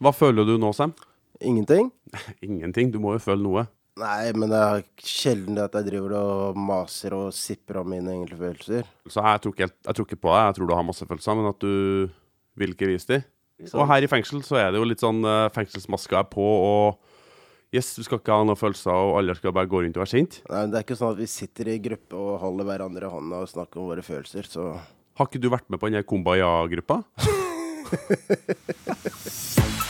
Hva føler du nå, Sam? Ingenting? Ingenting. Du må jo føle noe. Nei, men det er sjelden at jeg driver og maser og sipper om mine egne følelser. Så jeg tror, ikke, helt- jeg tror ikke på deg. Jeg tror du har masse følelser, men at du vil ikke vise dem. Og her i fengsel så er det jo litt sånn uh, fengselsmasker er på, og yes, du skal ikke ha noen følelser, og alle skal bare gå rundt og være sint. Nei, men Det er ikke sånn at vi sitter i gruppe og holder hverandre i hånda og snakker om våre følelser, så Har ikke du vært med på den Kumbaya-gruppa?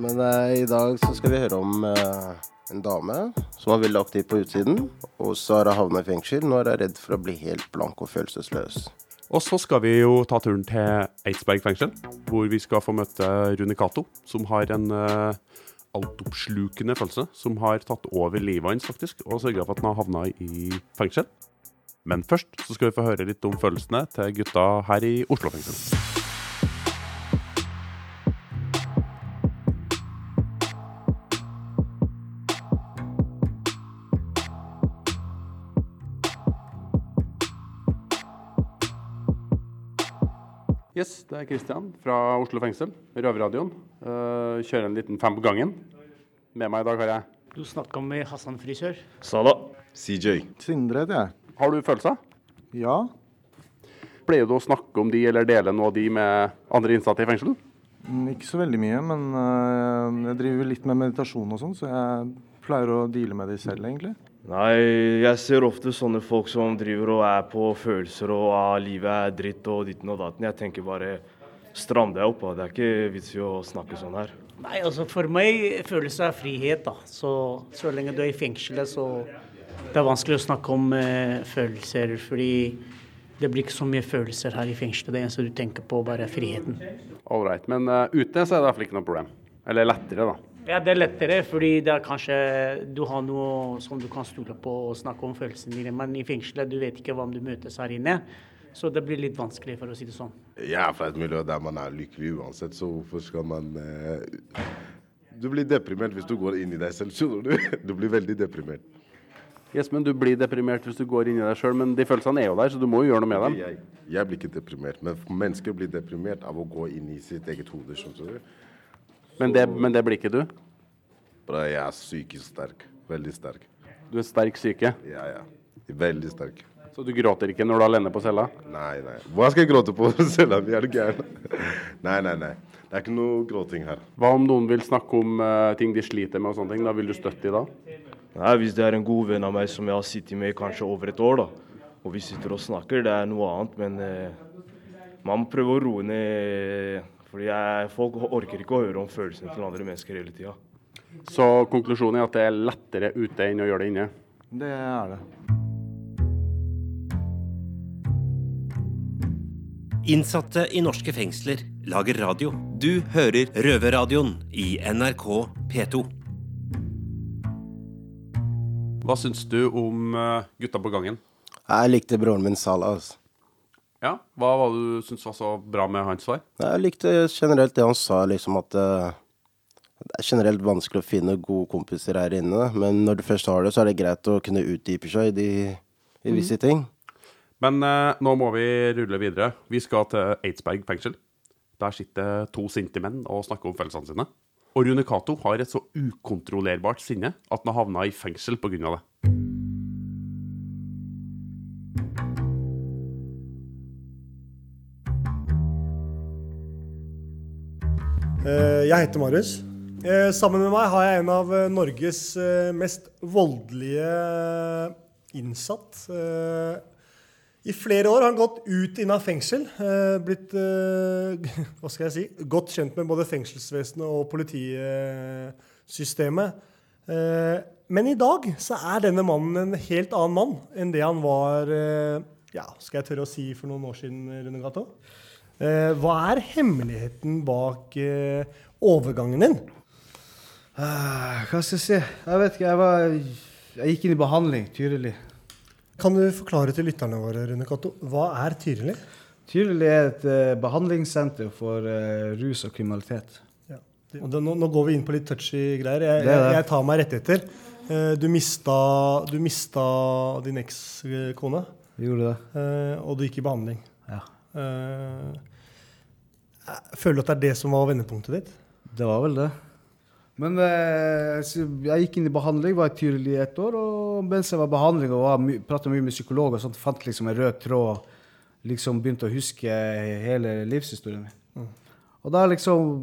Men eh, i dag så skal vi høre om eh, en dame som var veldig aktiv på utsiden, og så har hun havna i fengsel. Nå er hun redd for å bli helt blank og følelsesløs. Og så skal vi jo ta turen til Eidsberg fengsel, hvor vi skal få møte Rune Cato, som har en uh, altoppslukende følelse, som har tatt over livet hans faktisk, og sørga for at han har havna i fengsel. Men først så skal vi få høre litt om følelsene til gutta her i Oslo fengsel. Det er Kristian fra Oslo fengsel, Røverradioen. Uh, kjører en liten fem på gangen. Med meg i dag har jeg Du snakka med Hassan frisør. Sala. CJ. Sindre heter jeg. Har du følelser? Ja. Pleier du å snakke om de eller dele noe av de med andre innsatte i fengsel? Mm, Ikke så veldig mye, men uh, jeg driver litt med meditasjon og sånn, så jeg pleier å deale med de selv, egentlig. Nei, jeg ser ofte sånne folk som driver og er på følelser og ah, livet er dritt og ditten og datten. Jeg tenker bare stram deg opp. Det er ikke vits i å snakke sånn her. Nei, altså For meg følelse er frihet. da. Så, så lenge du er i fengselet, så det er vanskelig å snakke om eh, følelser. Fordi det blir ikke så mye følelser her i fengselet. Det eneste du tenker på, bare er friheten. Ålreit. Men uh, ute så er det i hvert fall ikke noe problem. Eller lettere, da. Ja, det er lettere, fordi det er kanskje du har noe som du kan stole på og snakke om følelsene dine. Men i fengselet du vet ikke hvem du møtes her inne. Så det blir litt vanskelig, for å si det sånn. Jeg er fra et miljø der man er lykkelig uansett, så hvorfor skal man eh, Du blir deprimert hvis du går inn i deg selv, skjønner du? Du blir veldig deprimert. Yes, men Du blir deprimert hvis du går inn i deg sjøl, men de følelsene er jo der, så du må jo gjøre noe med dem. Jeg, jeg blir ikke deprimert, men mennesker blir deprimert av å gå inn i sitt eget hode, skjønner du? Men det, men det blir ikke du. Bare jeg er psykisk sterk. Veldig sterk. Du er sterk syke. Ja, ja. Veldig sterk. Så du gråter ikke når du er alene på cella? Nei, nei. Hva skal jeg gråte på cella om Er er gæren? Nei, nei, nei. Det er ikke noe gråting her. Hva om noen vil snakke om uh, ting de sliter med og sånne ting? Da vil du støtte de da? Nei, Hvis det er en god venn av meg som jeg har sittet med i kanskje over et år, da, og vi sitter og snakker, det er noe annet. Men uh, man må prøve å roe ned. Fordi jeg, folk orker ikke å høre om følelsene til andre mennesker hele tida. Så konklusjonen er at det er lettere ute enn å gjøre det inne. Det er det. Innsatte i norske fengsler lager radio. Du hører Røverradioen i NRK P2. Hva syns du om eh, gutta på gangen? Jeg likte broren min Salah. Altså. Ja, Hva var det du syntes var så bra med hans svar? Jeg likte generelt det han sa, liksom at eh, det er generelt vanskelig å finne gode kompiser her inne. Men når du først har det, så er det greit å kunne utdype seg i, de, i visse ting. Men eh, nå må vi rulle videre. Vi skal til Eidsberg fengsel. Der sitter to sinte menn og snakker om følelsene sine. Og Rune Cato har et så ukontrollerbart sinne at han har havna i fengsel pga. det. Jeg heter Marius. Eh, Sammen med meg har jeg en av eh, Norges eh, mest voldelige innsatt. Eh, I flere år har han gått ut inn av fengsel. eh, Blitt eh, hva skal jeg si, godt kjent med både fengselsvesenet og politisystemet. Eh, Men i dag så er denne mannen en helt annen mann enn det han var eh, ja, skal jeg tørre å si for noen år siden, Rune Gato. Eh, hva er hemmeligheten bak eh, overgangen din? Ah, Hva skal jeg si? Jeg vet ikke. Jeg, var, jeg gikk inn i behandling, tydelig. Kan du forklare til lytterne våre, Rune Cato, hva er Tyrili? Tydelig er et eh, behandlingssenter for eh, rus og kriminalitet. Og det, nå, nå går vi inn på litt touchy greier. Jeg, Det det. jeg, jeg tar meg rettigheter. Eh, Du mista, du mista din ekskone, Gjorde det. eh, og du gikk i behandling. Ja. Eh, Føler du at det er det som var vendepunktet ditt? Det var vel det. Men eh, jeg gikk inn i behandling, var tydelig i ett år. Og mens jeg var i behandling og var my prata mye med psykolog, og sånt, fant liksom en rød tråd. Liksom begynte å huske hele livshistorien min. Og da liksom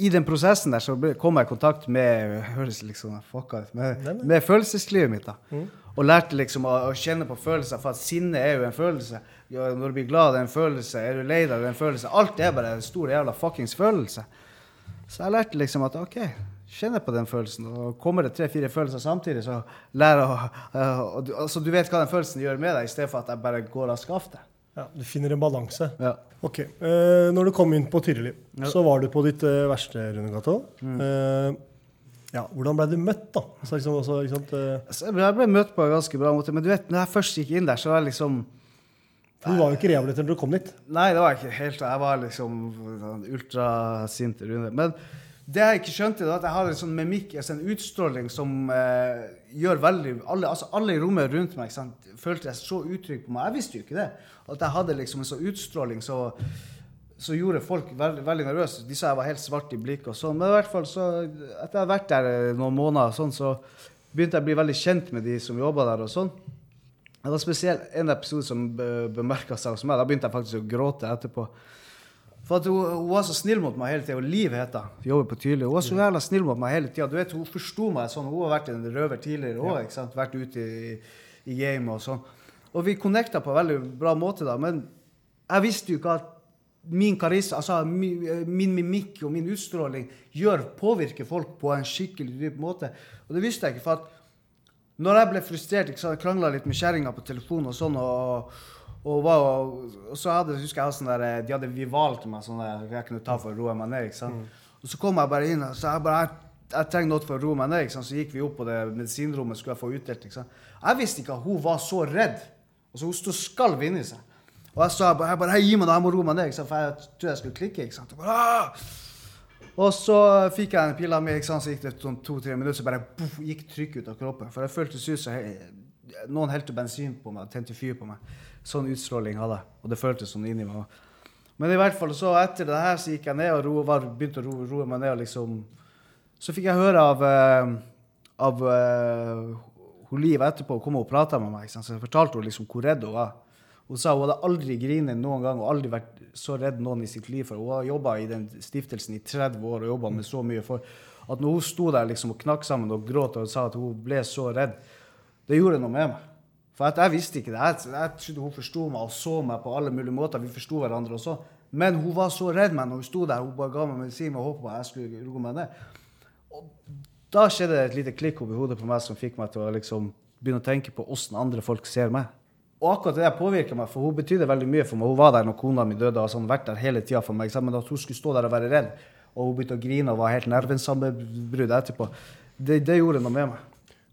I den prosessen der så kom jeg i kontakt med høres liksom fucka ut, med, med følelseslivet mitt. da. Og lærte liksom å, å kjenne på følelser, for at sinne er jo en følelse. Ja, når du blir glad, det er en følelse. Er du lei deg, det er en følelse. Alt er bare en stor jævla fuckings følelse. Så jeg lærte liksom at OK, kjenner på den følelsen. Og kommer det tre-fire følelser samtidig, så lær å uh, og du, du vet hva den følelsen gjør med deg, i stedet for at jeg bare går av skaftet. Ja, du finner en balanse. Ja. Ok, uh, Når du kom inn på Tyrili, Ja. så var du på ditt uh, verste, Rune Gato. Mm. Ja, hvordan ble du møtt, da? Så liksom, også, liksom, sant, eh, jeg ble, møtt på en ganske bra måte. Men du vet, når jeg først gikk inn der, så var jeg liksom for du var jo ikke rehabilitert når du kom dit. Nei, det var jeg ikke helt. Jeg var liksom ultrasint. Men det jeg ikke skjønte, var at jeg hadde en sånn mimikk, altså en utstråling som eh, gjør veldig alle, altså alle i rommet rundt meg ikke sant, følte jeg så utrygg på meg. Jeg visste jo ikke det. At jeg hadde liksom en sånn utstråling så, så gjorde folk veldig, veldig nervøse. De sa jeg var helt svart i blikket og sånn. Men i hvert fall så, etter jeg hadde vært der eh, noen måneder, sånn, så begynte jeg å bli veldig kjent med de som jobba der. og sånn. Det var spesielt en episode som be- bemerka seg hos meg. Da begynte jeg faktisk å gråte etterpå. For at hun, hun var så snill mot meg hele tida. Liv heter hun. Jobber på Tyrli. Hun var så jævla snill mot meg hele tida. Du vet, hun forsto meg sånn. Hun har vært en røver tidligere òg. Ja. Vært ute i, i gamet og sånn. Og vi connecta på en veldig bra måte da. Men jeg visste jo ikke at min karisse, altså min, min mimikk og min utstråling gjør, påvirker folk på en skikkelig dyp måte. Og det visste jeg ikke. for at når jeg ble frustrert, ikke sant, krangla litt med kjerringa på telefonen og sånn, og, og, og, og så hadde, husker jeg sånn der, de hadde Vival til meg, sånn der, jeg kunne ta for å roe meg ned. ikke sant? Og så kom jeg bare inn og sa jeg bare, jeg, jeg trenger noe for å roe meg ned. ikke sant? Så gikk vi opp på det medisinrommet, skulle jeg få utdelt. ikke sant? Jeg visste ikke at hun var så redd. Altså, Hun sto skalv inni seg. Og jeg sa bare, jeg bare gi meg nå, jeg må roe meg ned, for jeg tror jeg skulle klikke. ikke sant? Og bare, «Ah!» Og så fikk jeg en pila meg, så gikk det sånn to-tre minutter, så bare buff, gikk trykk ut av kroppen. For jeg føltes ut som noen helte bensin på meg, tente fyr på meg. Sånn utstråling hadde jeg. Og det føltes sånn inni meg. Men i hvert fall så etter det her så gikk jeg ned og ro, var, begynte å roe, ro meg ned. og liksom... Så fikk jeg høre av, eh, av uh, hun Liv etterpå, hun kom og prata med meg. Så jeg fortalte henne liksom hvor redd hun var. Hun sa hun hadde aldri grinet noen gang og aldri vært så redd noen i sitt liv. For hun har jobba i den stiftelsen i 30 år og jobba med så mye. For at når hun sto der liksom og knakk sammen og gråt og sa at hun ble så redd, det gjorde noe med meg. For jeg visste ikke det. Jeg, jeg trodde hun forsto meg og så meg på alle mulige måter. Vi forsto hverandre også. Men hun var så redd meg når hun sto der. Hun bare ga meg medisin og håpet på jeg skulle roe meg ned. Og da skjedde det et lite klikk oppi hodet på meg som fikk meg til å liksom begynne å tenke på åssen andre folk ser meg. Og akkurat det påvirka meg, for hun betydde veldig mye for meg. Hun var der når kona mi døde, og sånn, vært der hele tida for meg. Men at hun skulle stå der og være redd, og hun begynte å grine og var helt nervesammenbrudd etterpå, det, det gjorde noe med meg.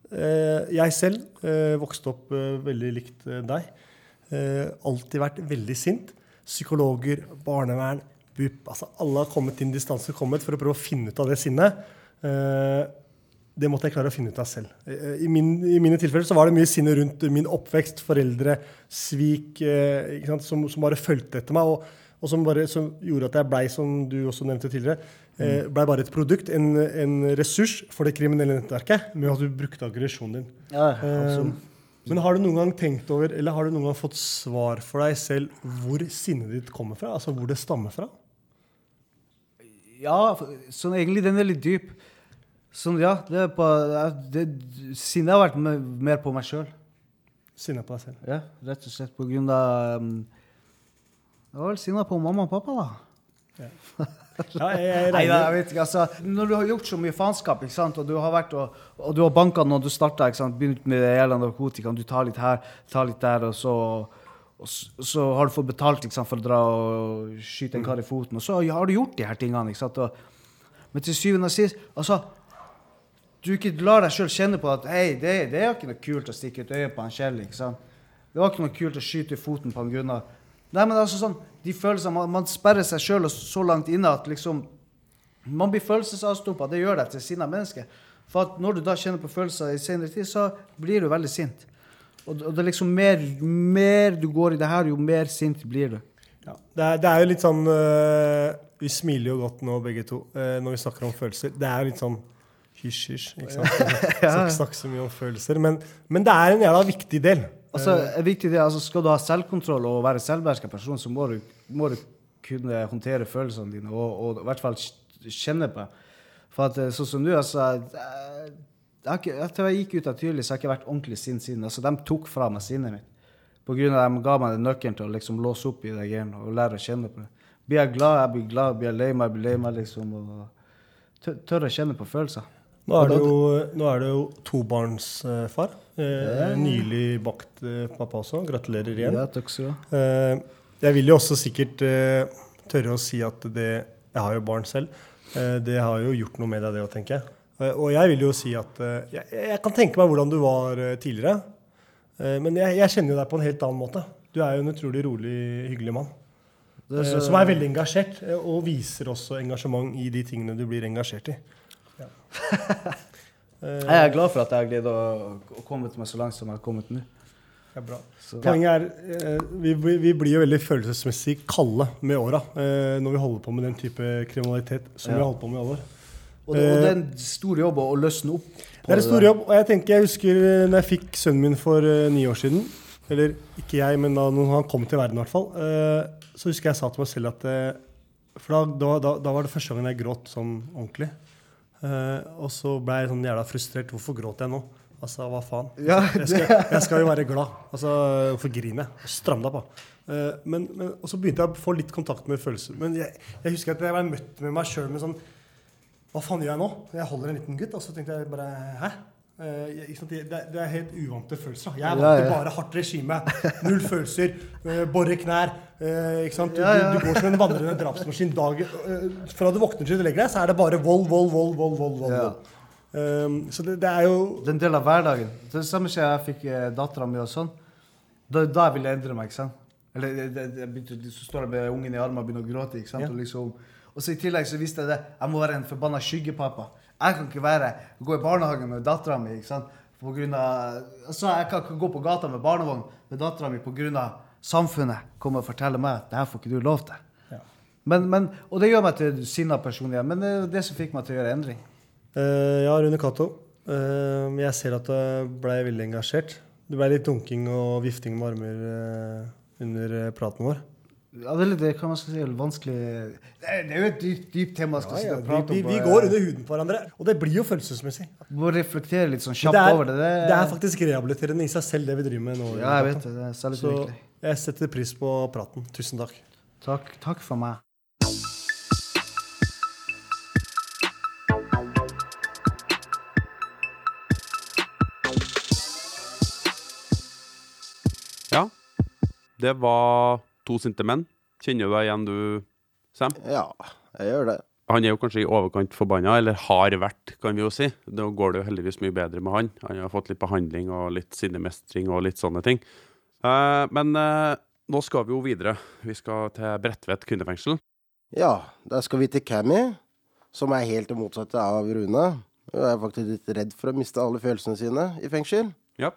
Eh, jeg selv eh, vokste opp eh, veldig likt deg. Alltid vært veldig sint. Psykologer, barnevern, BUP. Altså alle har kommet inn distanse kommet for å prøve å finne ut av det sinnet. Det måtte jeg klare å finne ut av selv. Eh, I, min, I mine tilfeller så var det mye sinne rundt min oppvekst, foreldre, svik, eh, som, som bare fulgte etter meg. og og som, bare, som gjorde at jeg blei, som du også nevnte tidligere, eh, blei bare et produkt, en, en ressurs for det kriminelle nettverket, med at du brukte aggresjonen din. Ja, Eh, men har du noen gang tenkt over, eller har du noen gang fått svar for deg selv hvor sinnet ditt kommer fra? Altså hvor det stammer fra? Ja, så sånn egentlig den er litt dyp. Sånn, ja, det er på, det, Sinnet har vært me- mer på meg sjøl. Sinnet på deg selv. Ja, rett og slett på grunn av um, Jeg var vel sinna på mamma og pappa, da. Ja, jeg, jeg Nei, jeg vet ikke, altså, Når du har gjort så mye faenskap, ikke sant, og du har vært og, og du har banka når du starta, begynt med det jævla narkotikaen, du tar litt her, tar litt der, og så, og så, så har du fått betalt ikke sant, for å dra og skyte en kar i foten, og så har du gjort de her tingene. ikke og, Men til syvende og sist altså, Du ikke lar deg sjøl kjenne på at hei, det, det er ikke noe kult å stikke ut øyet på en Kjell. ikke sant? Det var ikke noe kult å skyte i foten på en Gunnar. Nei, men altså sånn, de følelsene, Man, man sperrer seg sjøl så langt inne at liksom man blir følelsesavstumpa. Det gjør deg til sinna menneske. For at når du da kjenner på følelser i senere tid, så blir du veldig sint. Og, og det er liksom mer, mer du går i det her, jo mer sint blir du. Ja. Det, er, det er jo litt sånn øh, Vi smiler jo godt nå, begge to, øh, når vi snakker om følelser. Det er jo litt sånn hysj-hysj. ikke sant? ja. skal ikke snakke så mye om følelser. Men, men det er en jævla viktig del. Altså, er viktig del. altså, skal du ha selvkontroll og være selvbeherska person, så må du, må du kunne håndtere følelsene dine og, og i hvert fall kjenne på. For at, eh, sånn som du, altså jeg, jeg Etter jeg gikk ut av Tyrli, så har jeg ikke vært ordentlig sint siden. Altså, de tok fra meg sinnet mitt. På grunn av at de ga meg den nøkkelen til å liksom låse opp i det greiene og lære å kjenne på det. Blir jeg glad, jeg blir glad. Blir jeg lei meg, jeg blir lei meg, liksom. Og tør, tør å kjenne på følelser. Nå er jo, nå er det jo tobarnsfar. Eh, nylig bakt eh, pappa også. Gratulerer igjen. Ja, takk skal du ha. Eh, jeg vil jo også sikkert eh, tørre å si at det Jeg har jo barn selv. Eh, det har jo gjort noe med deg, det òg, tenker jeg. Eh, og jeg vil jo si at jeg, jeg kan tenke meg hvordan du var tidligere. Men jeg, jeg kjenner jo deg på en helt annen måte. Du er jo en utrolig rolig, hyggelig mann. Er så- som er veldig engasjert, og viser også engasjement i de tingene du blir engasjert i. Ja. Jeg er glad for at jeg har greid å, komme meg så langt som jeg har kommet nå. Ja, bra. Så- Poenget er eh, vi, vi, vi blir jo veldig følelsesmessig kalde med åra eh, når vi holder på med den type kriminalitet som vi Ja. har holdt på med i alle år. Og det, og det er en stor jobb å, løsne opp. på Det er en stor jobb, og jeg tenker, jeg husker eh, når jeg fikk sønnen min for uh, ni år siden Eller ikke jeg, men da når han kom til verden, i hvert fall. Uh, så husker jeg sa til meg selv at uh, For da, da, da var det første gangen jeg gråt sånn ordentlig. Eh, og så ble jeg sånn jævla frustrert. Hvorfor gråter jeg nå? Altså, hva faen? Ja, jeg, skal, jeg skal jo være glad. Altså, Hvorfor griner jeg? Stram deg på. Eh, men, men, og så begynte jeg å få litt kontakt med følelser. Men jeg, jeg husker at jeg var møtt med meg sjøl med sånn Hva faen gjør jeg nå? Jeg holder en liten gutt, og så tenkte jeg bare Hæ? Eh, det, er- det helt uvante følelser. Jeg er vant til bare hardt regime. Null følelser. Uh, Bore knær. eh, ikke sant? Du. Du, går som en vandrende drapsmaskin. Dag, eh, fra du våkner til du legger deg, så er det bare vold, vold, vold. vold, vold, vold, vold. Um, så det, det er jo Det er en del av hverdagen. Det samme skjer jeg fikk eh, dattera mi og sånn. Da, da ville jeg endre meg, ikke sant. Eller det, begynte, så står jeg med ungen i armen og begynner å gråte. ikke sant? Og, liksom, og så i tillegg så visste jeg det. Jeg må være en forbanna skyggepappa. Jeg kan ikke være, gå i barnehagen med dattera mi. På grunn av, altså, jeg kan ikke gå på gata med barnevogn med dattera mi pga. samfunnet kommer og forteller meg at det her får ikke du lov til. Ja. Men, men, og det gjør meg til sinna person igjen. Men det er det som fikk meg til å gjøre endring. Uh, ja, Rune Cato. Uh, jeg ser at du ble veldig engasjert. Det ble litt dunking og vifting med armer uh, under praten vår. Ja, det er litt, hva man skal si, vanskelig Det er, det er jo et dypt, dypt tema. Skal Ja, ja, vi, prate vi, om, vi eh, går under huden på hverandre, og det blir jo følelsesmessig. Må reflektere litt sånn kjapt det, er, over det. Det, det er faktisk rehabiliterende i seg selv, det vi driver med nå. Ja, jeg vet det. det er særlig Så virkelig. jeg setter pris på praten. Tusen takk. Takk, takk for meg. Ja, det var to sinte menn. Kjenner du deg igjen, du, Sam? Ja, jeg gjør det. Han er jo kanskje i overkant forbanna, eller har vært, kan vi jo si. Nå går det jo heldigvis mye bedre med han. Han har fått litt behandling og litt sinnemestring og litt sånne ting. Eh, men eh, nå skal vi jo videre. Vi skal til Bredtvet kvinnefengsel. Ja, da skal vi til Cammy, som er helt det motsatte av Rune. Hun er faktisk litt redd for å miste alle følelsene sine i fengsel. Ja.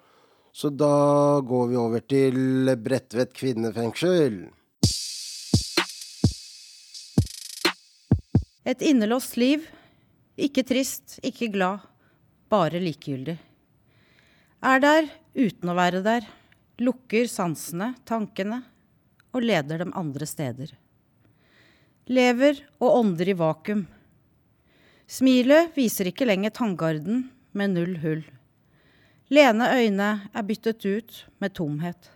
Så da går vi over til Bredtvet kvinnefengsel. Et innelåst liv. Ikke trist, ikke glad, bare likegyldig. Er der uten å være der. Lukker sansene, tankene, og leder dem andre steder. Lever og ånder i vakuum. Smilet viser ikke lenger tanngarden med null hull. Lene øyne er byttet ut med tomhet.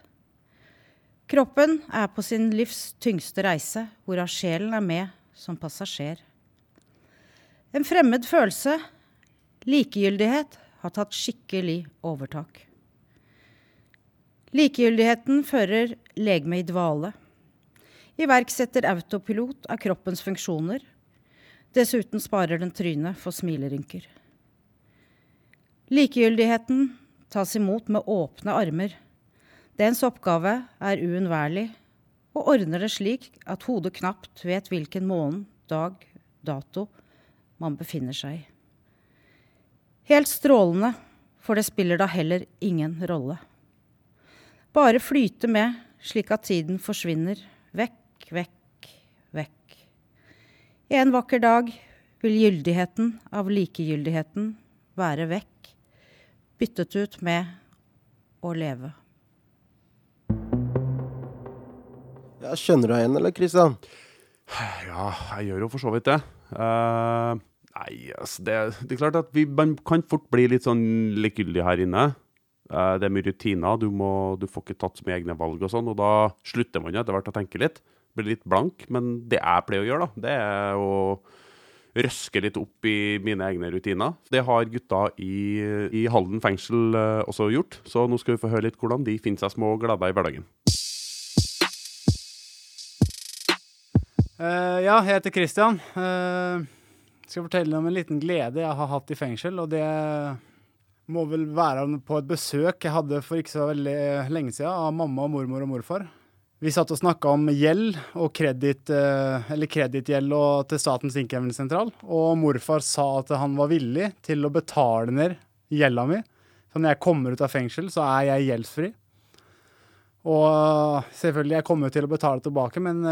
Kroppen er på sin livs tyngste reise, hvorav sjelen er med som passasjer. En fremmed følelse, likegyldighet, har tatt skikkelig overtak. Likegyldigheten fører legemet i dvale. Iverksetter autopilot av kroppens funksjoner. Dessuten sparer den trynet for smilerynker. Likegyldigheten tas imot med åpne armer. Dens oppgave er uunnværlig, og ordner det slik at hodet knapt vet hvilken måned, dag, dato man befinner seg i. Helt strålende, for det spiller da heller ingen rolle. Bare flyte med, slik at tiden forsvinner vekk, vekk, vekk. En vakker dag vil gyldigheten av likegyldigheten være vekk, byttet ut med å leve. Ja, skjønner du deg igjen, eller, Kristian? Ja, jeg gjør jo for så vidt det. Uh, nei, altså det, det er klart at vi, man kan fort bli litt sånn likegyldig her inne. Uh, det er mye rutiner, du, må, du får ikke tatt så mye egne valg og sånn, og da slutter man jo etter hvert å tenke litt. Blir litt blank. Men det jeg pleier å gjøre, da, det er å røske litt opp i mine egne rutiner. Det har gutta i, i Halden fengsel eh, også gjort, så nå skal vi få høre litt hvordan de finner seg små gleder i hverdagen. Uh, ja, jeg heter Christian. Uh, skal fortelle om en liten glede jeg har hatt i fengsel. Og det må vel være på et besøk jeg hadde for ikke så veldig lenge siden av mamma, og mormor og morfar. Vi satt og snakka om gjeld og kreditt, uh, eller kredittgjeld til Statens innkrevingssentral. Og morfar sa at han var villig til å betale ned gjelda mi. Så når jeg kommer ut av fengsel, så er jeg gjeldsfri. Og selvfølgelig, jeg kommer til å betale tilbake, men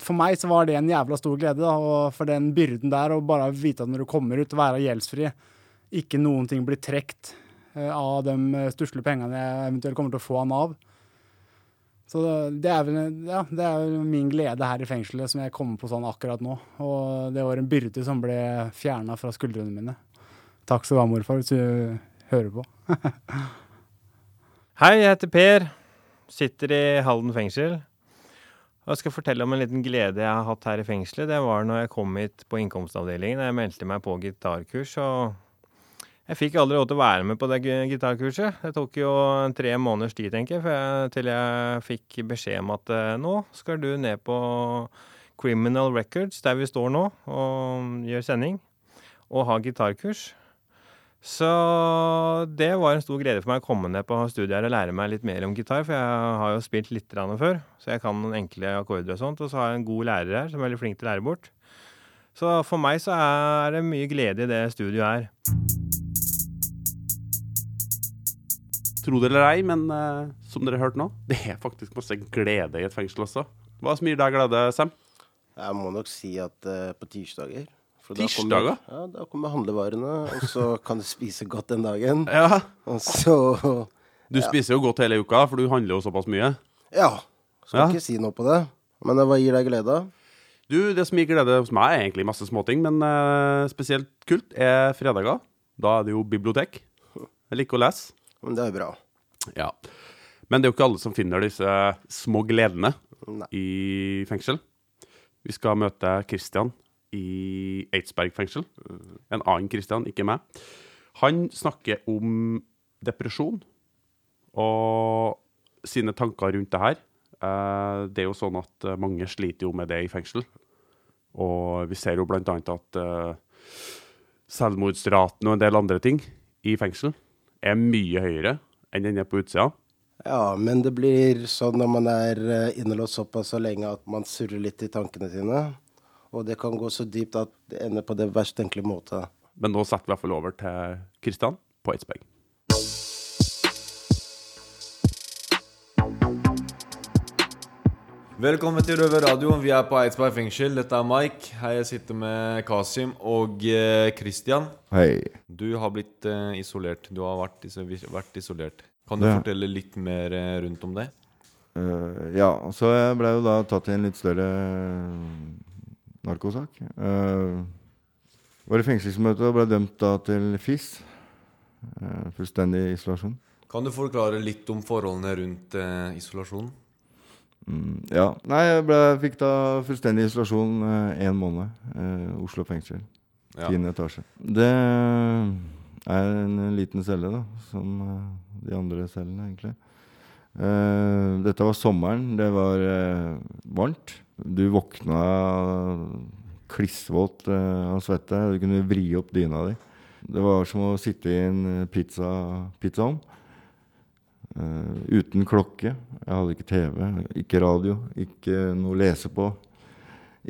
for meg så var det en jævla stor glede. Da, og for den byrden der, å bare vite at når du kommer ut, være gjeldsfri, ikke noen ting blir trukket av de stusslige pengene jeg eventuelt kommer til å få av Nav. Så det er, vel, ja, det er vel min glede her i fengselet som jeg kommer på sånn akkurat nå. Og det var en byrde som ble fjerna fra skuldrene mine. Takk skal du ha, morfar, hvis du hører på. Hei, jeg heter Per. Sitter i Halden fengsel. Og jeg skal fortelle om en liten glede jeg har hatt her i fengselet. Det var når jeg kom hit på innkomstavdelingen. Jeg meldte meg på gitarkurs. og jeg fikk aldri lov til å være med på det gitarkurset. Det tok jo tre måneders tid, tenker jeg, til jeg fikk beskjed om at eh, nå skal du ned på Criminal Records, der vi står nå, og gjør sending, og ha gitarkurs. Så det var en stor glede for meg å komme ned på studiet og lære meg litt mer om gitar, for jeg har jo spilt litt før, så jeg kan noen enkle akkorder og sånt. Og så har jeg en god lærer her som er veldig flink til å lære bort. Så for meg så er det mye glede i det studioet her. Tro det eller ei, men uh, som dere har hørt nå, det er faktisk masse glede i et fengsel også. Hva som gir deg glede, Sam? Jeg må nok si at uh, på tirsdager Tirsdager? Ja, da kommer handlevarene, og så kan du spise godt den dagen. Ja. Og så Du spiser jo godt hele uka, for du handler jo såpass mye. Ja. Skal Ja. ikke si noe på det. Men hva gir deg glede? Du, Det som gir glede hos meg, er egentlig masse småting, men uh, spesielt kult er fredager. Da er det jo bibliotek. Jeg liker å lese. Men det er bra. Ja. Men det er jo ikke alle som finner disse små gledene Nei. i fengsel. Vi skal møte Christian i Eidsberg fengsel. En annen Christian, ikke meg. Han snakker om depresjon og sine tanker rundt det her. Eh, Det er jo sånn at mange sliter jo med det i fengsel. Og vi ser jo annet at eh, selvmordsraten og en del andre ting i fengsel er mye høyere enn den er på utsida. Ja, men det blir sånn når man er eh, innelåst såpass så lenge at man surrer litt i tankene sine. Og det kan gå så dypt at det ender på det verst tenkelige måte. Men nå setter vi i hvert fall over til Kristian på Eidsberg. Velkommen til Røverradioen. Vi er på Eidsberg fengsel. Dette er Mike. Her jeg sitter med Kasim og eh, Christian. Hei. Du har blitt eh, isolert. Du har vært, vært isolert. Kan du Ja. fortelle litt mer eh, rundt om det? Eh, ja, så jeg ble jo da tatt i en litt større eh, narkosak. Uh, var i fengselsmøte og ble dømt da til FIS. eh, fullstendig isolasjon. Kan du forklare litt om forholdene rundt eh, isolasjon? Mm, ja. Nei, jeg ble, fikk da fullstendig isolasjon én måned. eh, Oslo fengsel. Ja. Tiende etasje. Det er en liten celle, da, som eh, de andre cellene, egentlig. Eh, dette var sommeren. Det var eh, varmt. Du våkna klissvåt eh, av svette. Du kunne vri opp dyna di. Det var som å sitte i en pizza, pizzaovn. Eh, uten klokke. Jeg hadde ikke TV, ikke radio, ikke noe å lese på.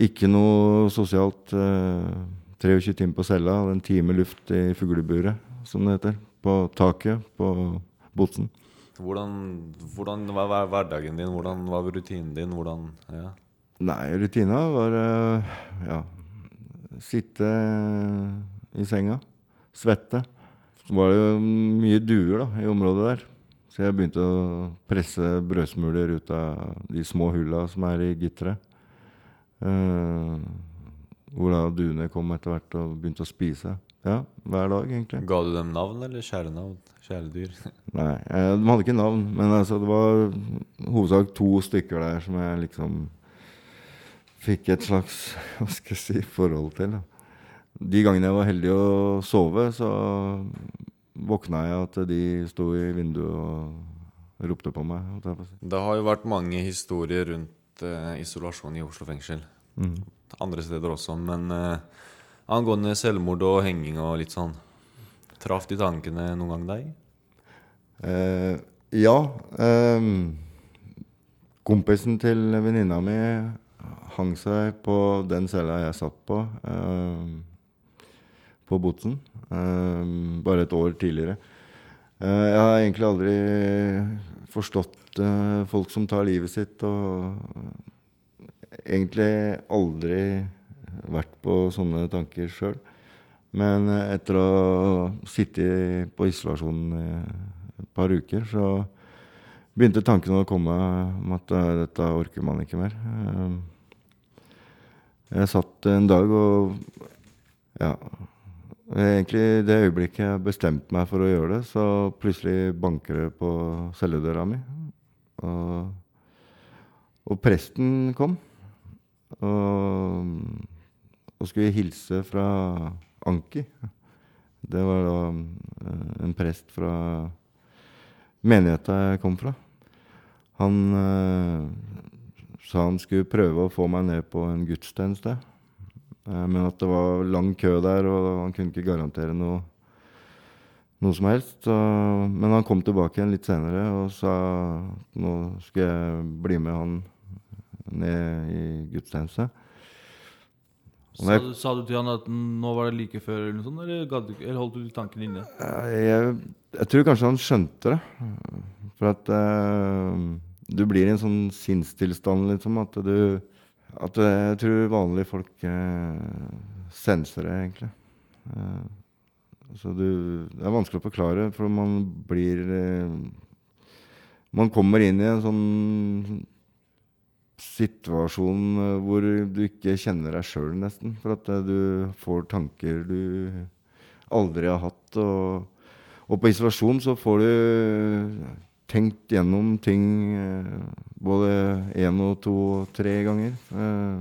Ikke noe sosialt Uh, 23 timer på cella, hadde en time luft i fugleburet, som det heter. På taket på Botsen. Hvordan, hvordan var hver- hverdagen din? Hvordan var rutinen din? Hvordan ja. Nei, rutina var eh, ja, sitte i senga, svette. Så var det jo mye duer da, i området der. Så jeg begynte å presse brødsmuler ut av de små hulla som er i gitteret. Eh, hvor da duene kom etter hvert og begynte å spise. Ja, hver dag, egentlig. Ga du dem navn, eller kjælenavn? Kjæledyr? Nei, eh, de hadde ikke navn, men altså, det var hovedsak to stykker der som jeg liksom fikk et slags hva skal jeg si, forhold til. Da. De gangene jeg var heldig å sove, så våkna jeg at de sto i vinduet og ropte på meg. Det har jo vært mange historier rundt eh, isolasjon i Oslo fengsel. Mm. Andre steder også. Men eh, angående selvmord og henging og litt sånn Traff de tankene noen gang deg? Eh, ja. ehm, kompisen til venninna mi hang seg på den cella jeg satt på, ehm, på Botsen. ehm, bare et år tidligere. Eh, jeg har egentlig aldri forstått eh, folk som tar livet sitt, og egentlig aldri vært på sånne tanker sjøl. Men eh, etter å ha sittet på isolasjon et par uker, så begynte tankene å komme om at eh, dette orker man ikke mer. Eh, Jeg satt en dag og Ja. Egentlig det øyeblikket jeg bestemte meg for å gjøre det, så plutselig banker det på celledøra mi. Og, og presten kom. Og, og skulle hilse fra Anki. Det var da eh, en prest fra menigheta jeg kom fra. Han øh, sa han skulle prøve å få meg ned på en gudstjeneste. Eh, men at det var lang kø der, og han kunne ikke garantere noe, noe som helst. Så, men han kom tilbake igjen litt senere og sa at nå skulle jeg bli med han ned i gudstjeneste. Sa sa du til han at nå var det like før, eller noe sånt, eller, gadd eller holdt du tanken inne? Jeg, jeg tror kanskje han skjønte det. For at eh, du blir i en sånn sinnstilstand, liksom. At du At jeg tror vanlige folk eh, senser det, egentlig. Eh, så du Det er vanskelig å forklare, for man blir eh, Man kommer inn i en sånn situasjon eh, hvor du ikke kjenner deg sjøl, nesten. For at eh, du får tanker du aldri har hatt. Og, og på isolasjon så får du tenkt gjennom ting eh, både én og to og tre ganger. Eh,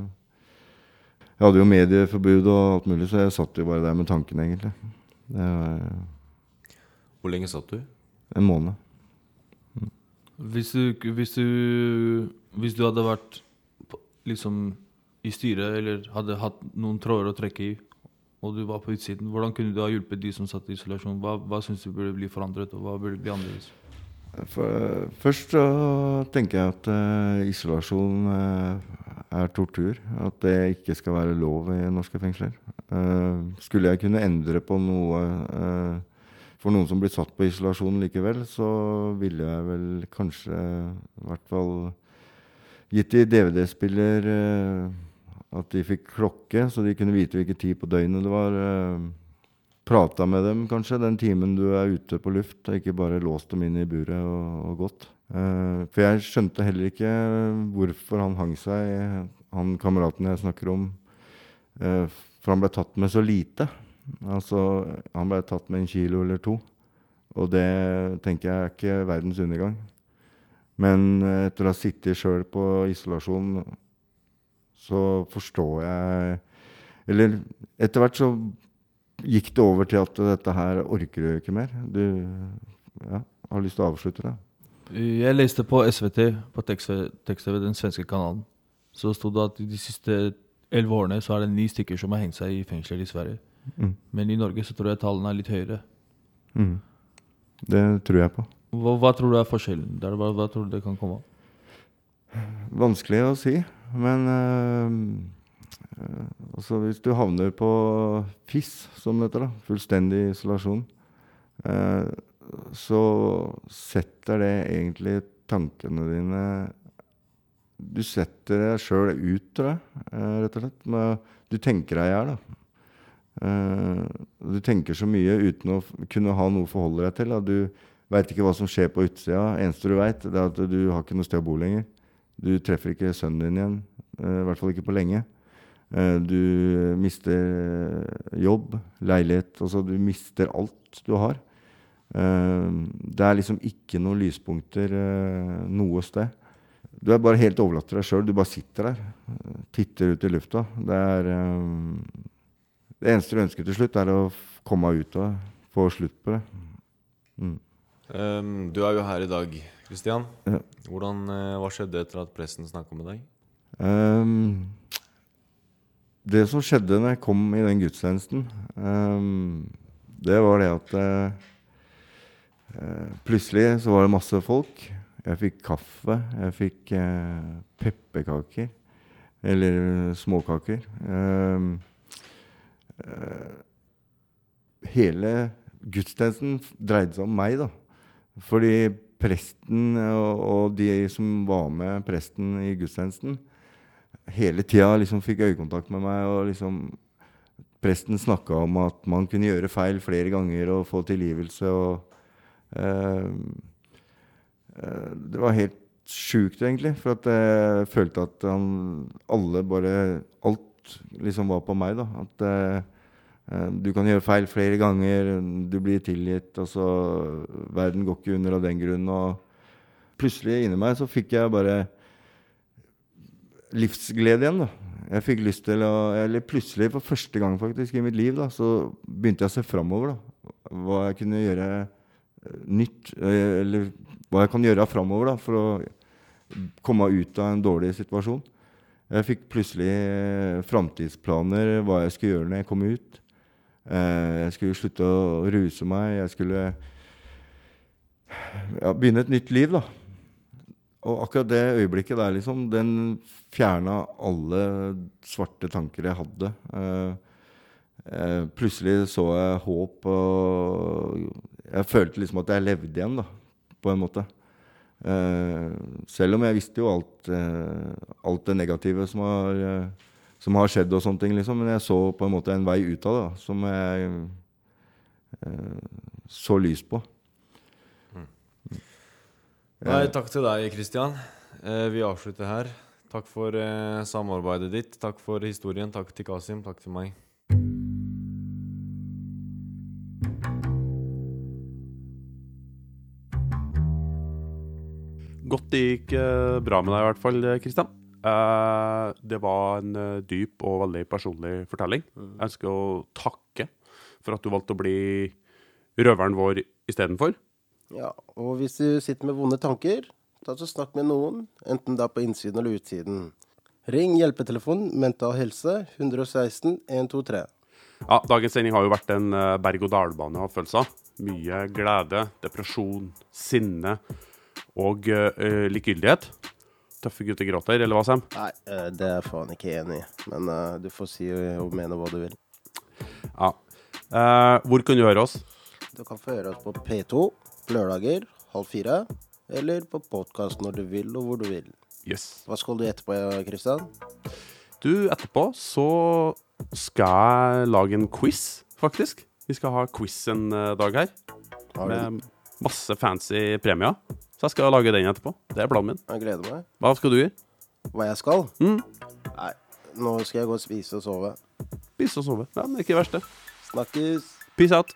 Jeg hadde jo medieforbud og alt mulig, så jeg satt jo bare der med tankene, egentlig. Det var Hvor lenge satt du? en måned. Hvis du, hvis du, hvis du hadde vært liksom i styret, eller hadde hatt noen tråder å trekke i, og du var på utsiden, hvordan kunne du ha hjulpet de som satt i isolasjon? Hva, hva syns du burde bli forandret, og hva burde bli annerledes? For, først så tenker jeg at uh, isolasjon uh, er tortur. At det ikke skal være lov i norske fengsler. Uh, skulle jeg kunne endre på noe for noen som blir satt på isolasjon likevel, så ville jeg vel kanskje i hvert fall gitt de DVD-spiller at de fikk klokke, så de kunne vite hvilken tid på døgnet det var. Prata med dem kanskje den timen du er ute på luft, og ikke bare låst dem inn i buret og, og gått. Eh, for jeg skjønte heller ikke hvorfor han hang seg, han kameraten jeg snakker om. Eh, for han ble tatt med så lite. Altså, han ble tatt med en kilo eller to. Og det tenker jeg er ikke verdens undergang. Men etter å ha sittet sjøl på isolasjon, så forstår jeg Eller etter hvert så gikk det over til at dette her orker du ikke mer. Du ja, har lyst til å avslutte det. Jeg leste på SVT, på tekst-TV, den svenske kanalen, så sto det at de siste elleve årene så er det ni stykker som har hengt seg i fengsler i Sverige. Mm. Men i Norge så tror jeg tallene er litt høyere. Mm. Det tror jeg på. Hva, hva tror du er forskjellen der? Hva, hva tror du det kan komme av? Vanskelig å si, men øh, Eh, så hvis du havner på FIS, som det heter, da, fullstendig isolasjon, eh, så setter det egentlig tankene dine Du setter deg sjøl ut, tror jeg, eh, rett og slett. Men du tenker deg i hjel, da. Eh, du tenker så mye uten å kunne ha noe å forholde deg til. Da. Du veit ikke hva som skjer på utsida. Eneste du veit, er at du har ikke noe sted å bo lenger. Du treffer ikke sønnen din igjen. eh, I hvert fall ikke på lenge. Eh, Du mister eh, jobb, leilighet Altså, du mister alt du har. Eh, Det er liksom ikke noen lyspunkter noe sted. Du er bare helt overlatt til deg sjøl. Du bare sitter der. Titter ut i lufta. Det er Det eneste du ønsker til slutt, er å komme deg ut av det. Få slutt på det. Mm. Ehm, du er jo her i dag, Kristian. Hvordan, hva skjedde etter at pressen snakka med deg? Ehm, det som skjedde når jeg kom i den gudstjenesten, um, det var det at eh, Plutselig så var det masse folk. Jeg fikk kaffe. Jeg fikk uh, pepperkaker. Eller småkaker. Ehm, eh, hele gudstjenesten dreide seg om meg, da. Fordi presten og, og de som var med presten i gudstjenesten, hele tida liksom fikk øyekontakt med meg. og liksom Presten snakka om at man kunne gjøre feil flere ganger og få tilgivelse. og uh, Det var helt sjukt, egentlig. For at jeg følte at han, alle bare Alt liksom var på meg. da, At eh, du kan gjøre feil flere ganger, du blir tilgitt. altså Verden går ikke under av den grunn. og Plutselig inni meg så fikk jeg bare livsglede igjen. da. Jeg fikk lyst til å Eller plutselig, for første gang faktisk i mitt liv, da, så begynte jeg å se framover. Hva jeg kunne gjøre eh, nytt. eh, Eller hva jeg kan gjøre framover for å komme ut av en dårlig situasjon. Jeg fikk plutselig eh, framtidsplaner, hva jeg skulle gjøre når jeg kom ut. Jeg skulle slutte å ruse meg. Jeg skulle ja, begynne et nytt liv, da. Og akkurat det øyeblikket der, liksom, den fjerna alle svarte tanker jeg hadde. Eh, eh, plutselig så jeg håp, og jeg følte liksom at jeg levde igjen, da, på en måte. Eh, selv om jeg visste jo alt, eh, alt det negative som har, eh, som har skjedd, og sånne ting, liksom. Men jeg så på en måte en vei ut av det, da, som jeg eh, så lys på. Nei, takk til deg, Kristian. Eh, vi avslutter her. Takk for eh, samarbeidet ditt. Takk for historien. Takk til Kasim. Takk til meg. Godt det gikk eh, bra med deg i hvert fall, Kristian. Eh, det var en eh, dyp og veldig personlig fortelling. Jeg ønsker å takke for at du valgte å bli røveren vår istedenfor. Ja, og hvis du sitter med vonde tanker, da så snakk med noen, enten det er på innsiden eller utsiden. Ring hjelpetelefon Mental Helse 116 123. Ja, Dagens sending har jo vært en eh, berg-og-dal-bane av følelser. Mye glede, depresjon, sinne og uh, likegyldighet. Tøffe gutter gråter, eller hva, Sam? Nei, eh, det er jeg faen ikke enig i. Men uh, du får si og mene hva du vil. Ja. Uh, hvor kan du høre oss? Du kan få høre oss på P2 lørdager halv fire, eller på podkast når du vil og hvor du vil. Yes. Hva skal du etterpå, Kristian? Du, etterpå så skal jeg lage en quiz, faktisk. Vi skal ha quiz en eh, dag her. Med masse fancy premier. Så jeg skal lage den etterpå. Det er planen min. Jeg gleder meg. Hva skal du gjøre? Hva jeg skal? Mm. Nei, nå skal jeg gå og spise og sove. Spise og sove. Ja, men det er ikke det verste. Snakkes. Peace out.